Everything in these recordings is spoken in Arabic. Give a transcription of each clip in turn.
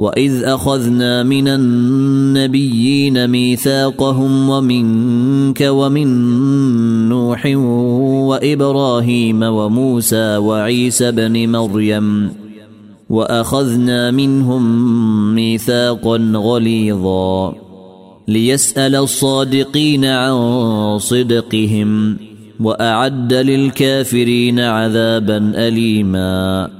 واذ اخذنا من النبيين ميثاقهم ومنك ومن نوح وابراهيم وموسى وعيسى بن مريم واخذنا منهم ميثاقا غليظا ليسال الصادقين عن صدقهم واعد للكافرين عذابا اليما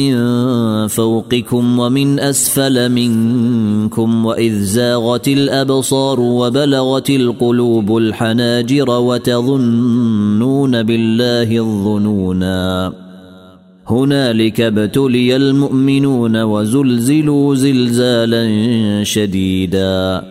فوقكم ومن أسفل منكم وإذ زاغت الأبصار وبلغت القلوب الحناجر وتظنون بالله الظنونا. هنالك ابتلي المؤمنون وزلزلوا زلزالا شديدا.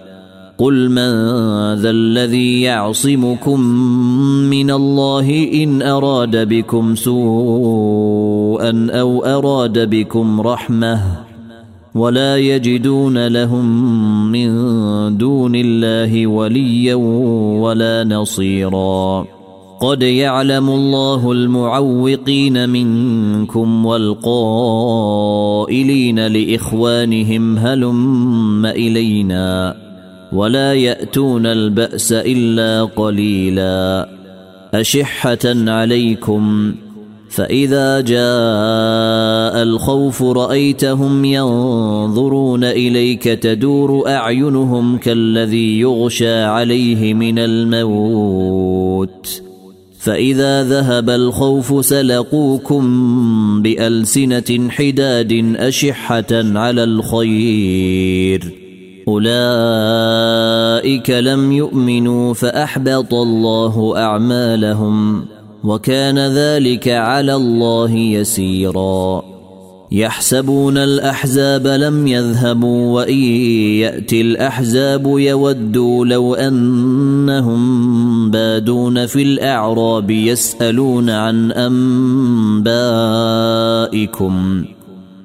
قل من ذا الذي يعصمكم من الله إن أراد بكم سوءا أو أراد بكم رحمة ولا يجدون لهم من دون الله وليا ولا نصيرا. قد يعلم الله المعوقين منكم والقائلين لإخوانهم هلم إلينا. ولا يأتون البأس إلا قليلا أشحة عليكم فإذا جاء الخوف رأيتهم ينظرون إليك تدور أعينهم كالذي يغشى عليه من الموت فإذا ذهب الخوف سلقوكم بألسنة حداد أشحة على الخير أولئك لم يؤمنوا فأحبط الله أعمالهم وكان ذلك على الله يسيرا. يحسبون الأحزاب لم يذهبوا وإن يأتي الأحزاب يودوا لو أنهم بادون في الأعراب يسألون عن أنبائكم.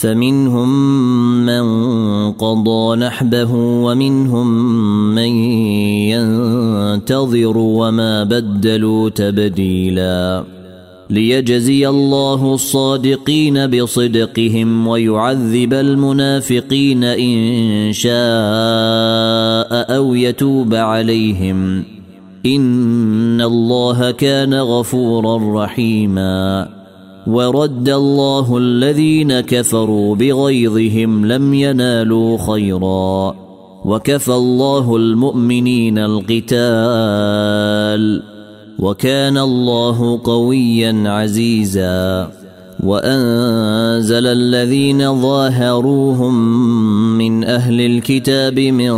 فمنهم من قضى نحبه ومنهم من ينتظر وما بدلوا تبديلاً ليجزي الله الصادقين بصدقهم ويعذب المنافقين إن شاء أو يتوب عليهم إن الله كان غفورا رحيما ورد الله الذين كفروا بغيظهم لم ينالوا خيرا. وكفى الله المؤمنين القتال. وكان الله قويا عزيزا. وأنزل الذين ظاهروهم من أهل الكتاب من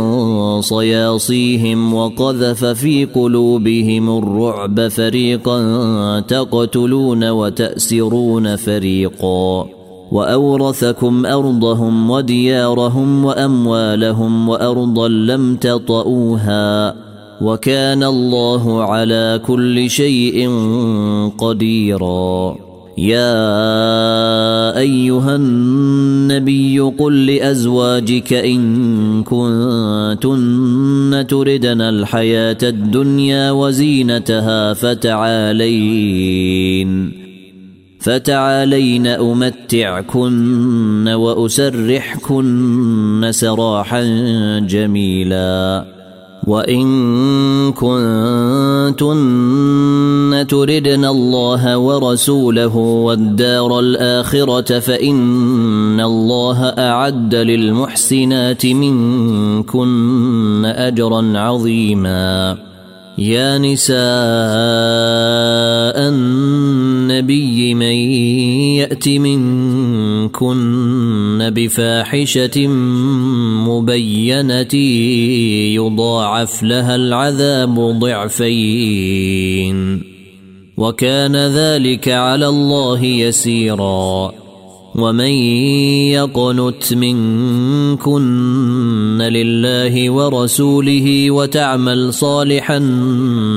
صياصيهم وقذف في قلوبهم الرعب فريقا تقتلون وتأسرون فريقا. وأورثكم أرضهم وديارهم وأموالهم وأرضا لم تطئوها. وكان الله على كل شيء قديرا. يا أيها النبي قل لأزواجك إن كنتن تردن الحياة الدنيا وزينتها فتعالين فتعالين أمتعكن وأسرحكن سراحا جميلا وإن كنتن تردن الله ورسوله والدار الآخرة فإن الله أعد للمحسنات منكن أجرا عظيما. يا نساء النبي من يأت منكن بفاحشة مبينة يضاعف لها العذاب ضعفين. وكان ذلك على الله يسيرا. ومن يقنت منكن لله ورسوله وتعمل صالحا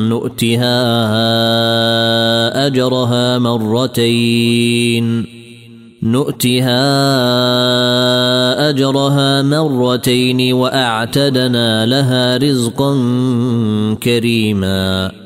نؤتها أجرها مرتين. نؤتها أجرها مرتين وأعتدنا لها رزقا كريما.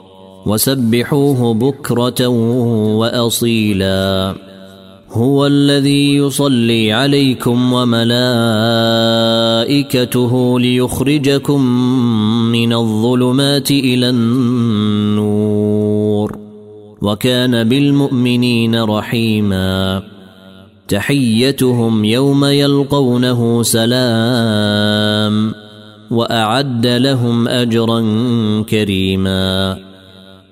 وسبحوه بكرة وأصيلا. هو الذي يصلي عليكم وملائكته ليخرجكم من الظلمات إلى النور. وكان بالمؤمنين رحيما. تحيتهم يوم يلقونه سلام. وأعد لهم أجرا كريما.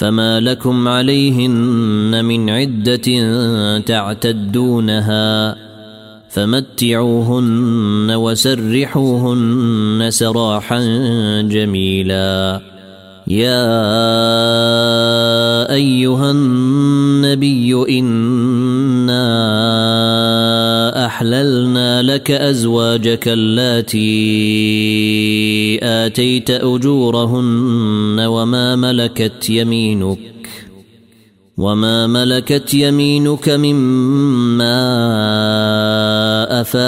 فما لكم عليهن من عده تعتدونها فمتعوهن وسرحوهن سراحا جميلا يا ايها النبي انا احللنا لك ازواجك اللاتي آتيت أجورهن وما ملكت يمينك وما ملكت يمينك مما أفاء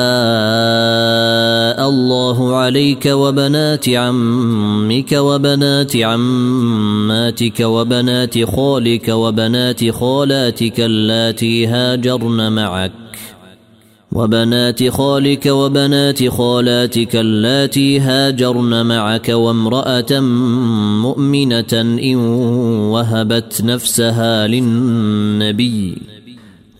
الله عليك وبنات عمك وبنات عماتك وبنات خالك وبنات خالاتك اللاتي هاجرن معك وبنات خالك وبنات خالاتك اللاتي هاجرن معك وامرأة مؤمنة إن وهبت نفسها للنبي.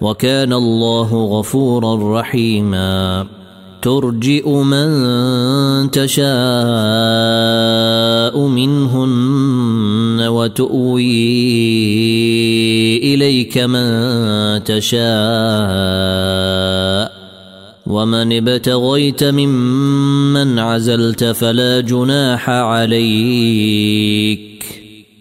وكان الله غفورا رحيما. ترجئ من تشاء منهن وتؤوي إليك من تشاء. ومن ابتغيت ممن عزلت فلا جناح عليك.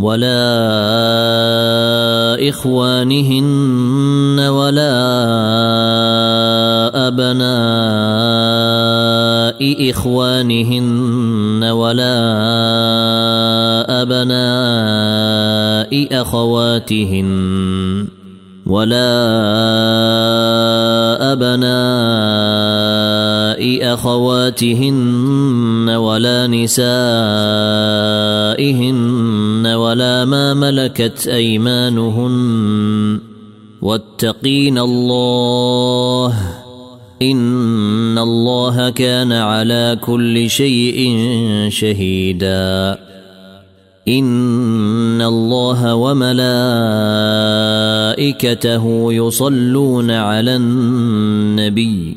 ولا إخوانهن ولا أبناء إخوانهن ولا أبناء أخواتهن ولا أبناء أخواتهن ولا نسائهن ولا ما ملكت أيمانهن واتقين الله إن الله كان على كل شيء شهيدا إن الله وملائكته يصلون على النبي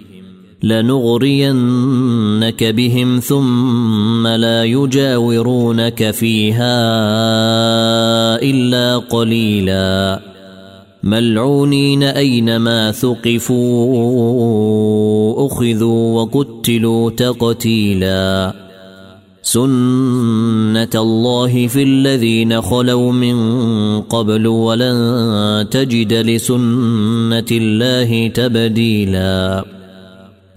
لنغرينك بهم ثم لا يجاورونك فيها إلا قليلا. ملعونين أينما ثقفوا أخذوا وقتلوا تقتيلا. سنة الله في الذين خلوا من قبل ولن تجد لسنة الله تبديلا.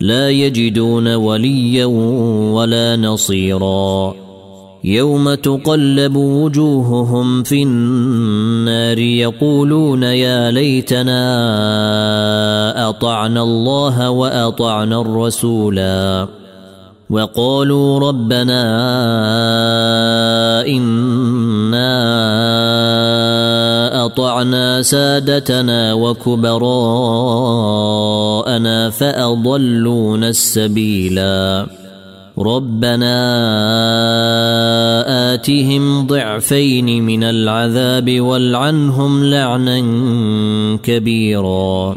لا يجدون وليا ولا نصيرا. يوم تقلب وجوههم في النار يقولون يا ليتنا أطعنا الله وأطعنا الرسولا. وقالوا ربنا إنا أطعنا سادتنا وكبراءنا فأضلونا السبيلا. ربنا آتهم ضعفين من العذاب والعنهم لعنا كبيرا.